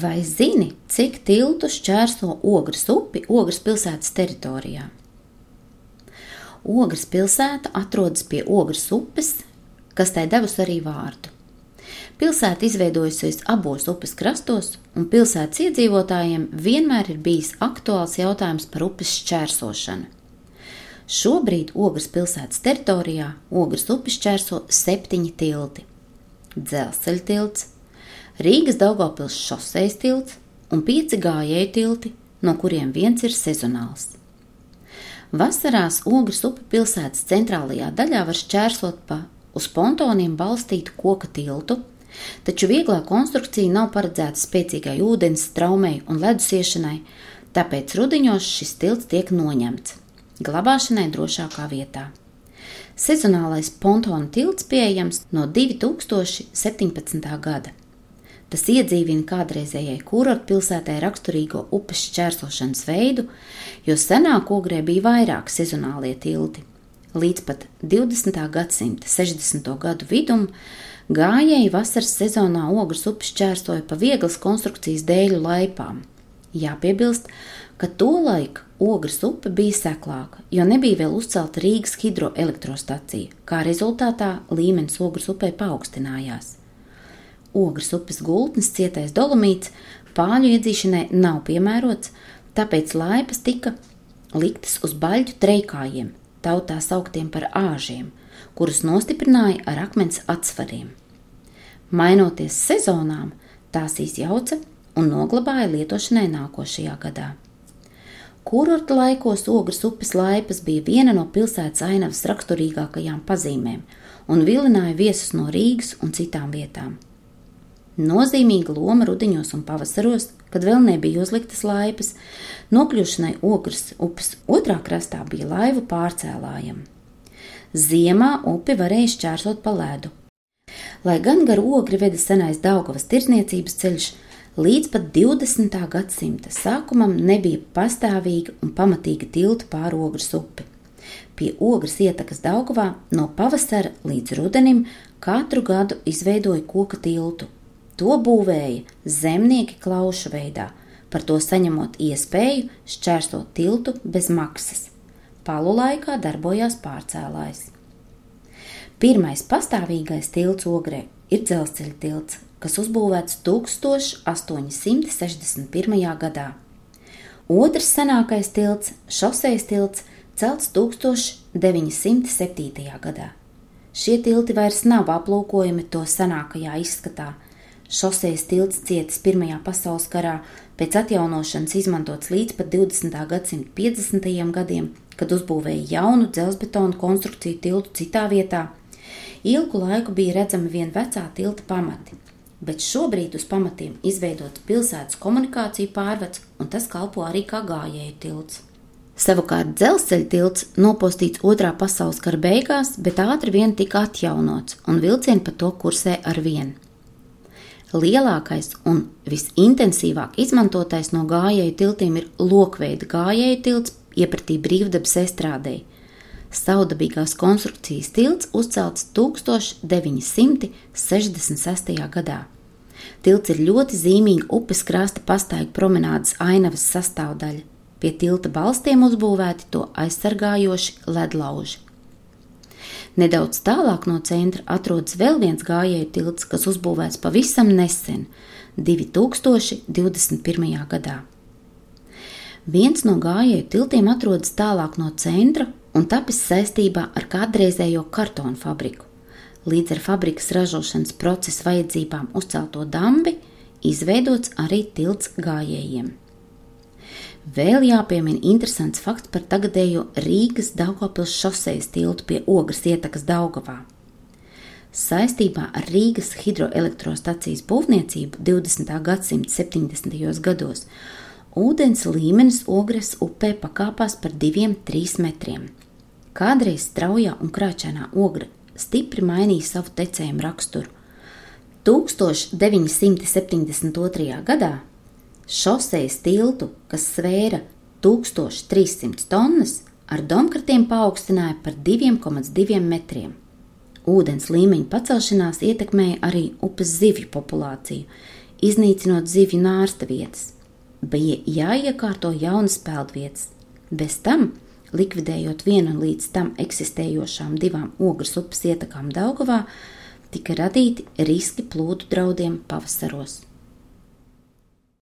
Vai zini, cik tiltu šķērso Ogres upi Ogres pilsētas teritorijā? Ogres pilsēta atrodas pie Ogres upes, kas tai devusi arī vārdu. Pilsēta izveidojusies abos upes krastos, un pilsētas iedzīvotājiem vienmēr ir bijis aktuāls jautājums par upes šķērsošanu. Šobrīd Ogres pilsētas teritorijā Ogres upes šķērso septiņi tilti - dzelzceļa tilts, Rīgas Daugopils šoseis tilts un pieci gājēju tilti, no kuriem viens ir sezonāls. Vasarās Ogres upe pilsētas centrālajā daļā var šķērsot pa uz pontoniem balstītu koka tiltu, taču vieglā konstrukcija nav paredzēta spēcīgai ūdens straumei un ledus iešanai, tāpēc rudiņos šis tilts tiek noņemts glabāšanai drošākā vietā. Sezonālais pontona tilts pieejams no 2017. gada. Tas iedzīvina kādreizējai kurortu pilsētai raksturīgo upes šķērsošanas veidu, jo senāk ogrē bija vairāk sezonālie tilti. Līdz pat 20. gadsimta 60. gadu vidum Gājēji vasaras sezonā ogles upi šķērsoja pa vieglas konstrukcijas dēļu laipām. Jāpiebilst, ka tolaik ogles upe bija seklāka, jo nebija vēl uzcelta Rīgas hidroelektrostacija, kā rezultātā līmenis ogles upē paaugstinājās. Ogres upes gultnes cietais dolomīts pāļu iedzīšanai nav piemērots, tāpēc laipas tika liktas uz baļķu treikājiem, tautā sauktiem par āžiem – kurus nostiprināja ar akmens atsvariem. Mainoties sezonām, tās izjauca un noglabāja lietošanai nākošajā gadā. Kurorta laikos Ogres upes laipas bija viena no pilsētas ainavas raksturīgākajām pazīmēm un vilināja viesus no Rīgas un citām vietām. Nozīmīga loma rudiņos un pavasaros, kad vēl nebija uzliktas laipas, nokļūšanai Ogres upes otrā krastā bija laivu pārcēlājiem. Ziemā upi varēja šķērsot pa ledu. Lai gan gar ogri veda senais Daugavas tirzniecības ceļš, līdz pat 20. gadsimta sākumam nebija pastāvīga un pamatīga tilta pāri ogres upi. Pie ogres ietekas Daugavā no pavasara līdz rudenim katru gadu izveidoja koka tiltu. To būvēja zemnieki klaušu veidā, par to saņemot iespēju šķērsot tiltu bez maksas. Palu laikā darbojās pārcēlājs. Pirmais pastāvīgais tilts ogrē ir dzelzceļa tilts, kas uzbūvēts 1861. gadā. Otrs senākais tilts, šoseis tilts, celts 1907. gadā. Šie tilti vairs nav aplūkojami to senākajā izskatā. Šoseis tilts cietis Pirmajā pasaules karā, pēc atjaunošanas izmantots līdz pat 20. gadsimta 50. gadiem, kad uzbūvēja jaunu dzelzbetonu konstrukciju tiltu citā vietā. Ilgu laiku bija redzami vien vecā tilta pamati, bet šobrīd uz pamatiem izveidots pilsētas komunikāciju pārvads, un tas kalpo arī kā gājēju tilts. Savukārt dzelzceļa tilts nopostīts otrā pasaules kara beigās, bet ātri vien tika atjaunots, un vilcieni pa to kursē ar vienu. Lielākais un visintensīvāk izmantotais no gājēju tiltiem ir lokveida gājēju tilts iepratī brīvdabas estrādē. Saudabīgās konstrukcijas tilts uzcelts 1966. gadā. Tilts ir ļoti zīmīga upes krasta pastaigu promenādes ainavas sastāvdaļa. Pie tilta balstiem uzbūvēti to aizsargājoši ledlauži. Nedaudz tālāk no centra atrodas vēl viens gājēju tilts, kas uzbūvēts pavisam nesen, 2021. gadā. Viens no gājēju tiltiem atrodas tālāk no centra un tapis saistībā ar kādreizējo kartonu fabriku. Līdz ar fabrikas ražošanas procesa vajadzībām uzcelto dambi izveidots arī tilts gājējiem. Vēl jāpiemina interesants fakts par tagadējo Rīgas Daugopils šoseis tiltu pie Ogres ietekas Daugavā. Saistībā ar Rīgas hidroelektrostacijas būvniecību 20. gadsimta 70. gados ūdens līmenis Ogres upē pakāpās par 2-3 metriem. Kādreiz straujā un krāšņā ogra stipri mainīja savu tecējumu raksturu. 1972. gadā šoseis tiltu, kas svēra 1300 tonnas, ar domkratiem paaugstināja par 2,2 metriem. Ūdens līmeņa pacelšanās ietekmēja arī upes zivju populāciju, iznīcinot zivju nārsta vietas. Bija jāiekārto jaunas peldvietas. Bez tam, likvidējot vienu līdz tam eksistējošām divām ogres upes ietekām Daugavā, tika radīti riski plūdu draudiem pavasaros.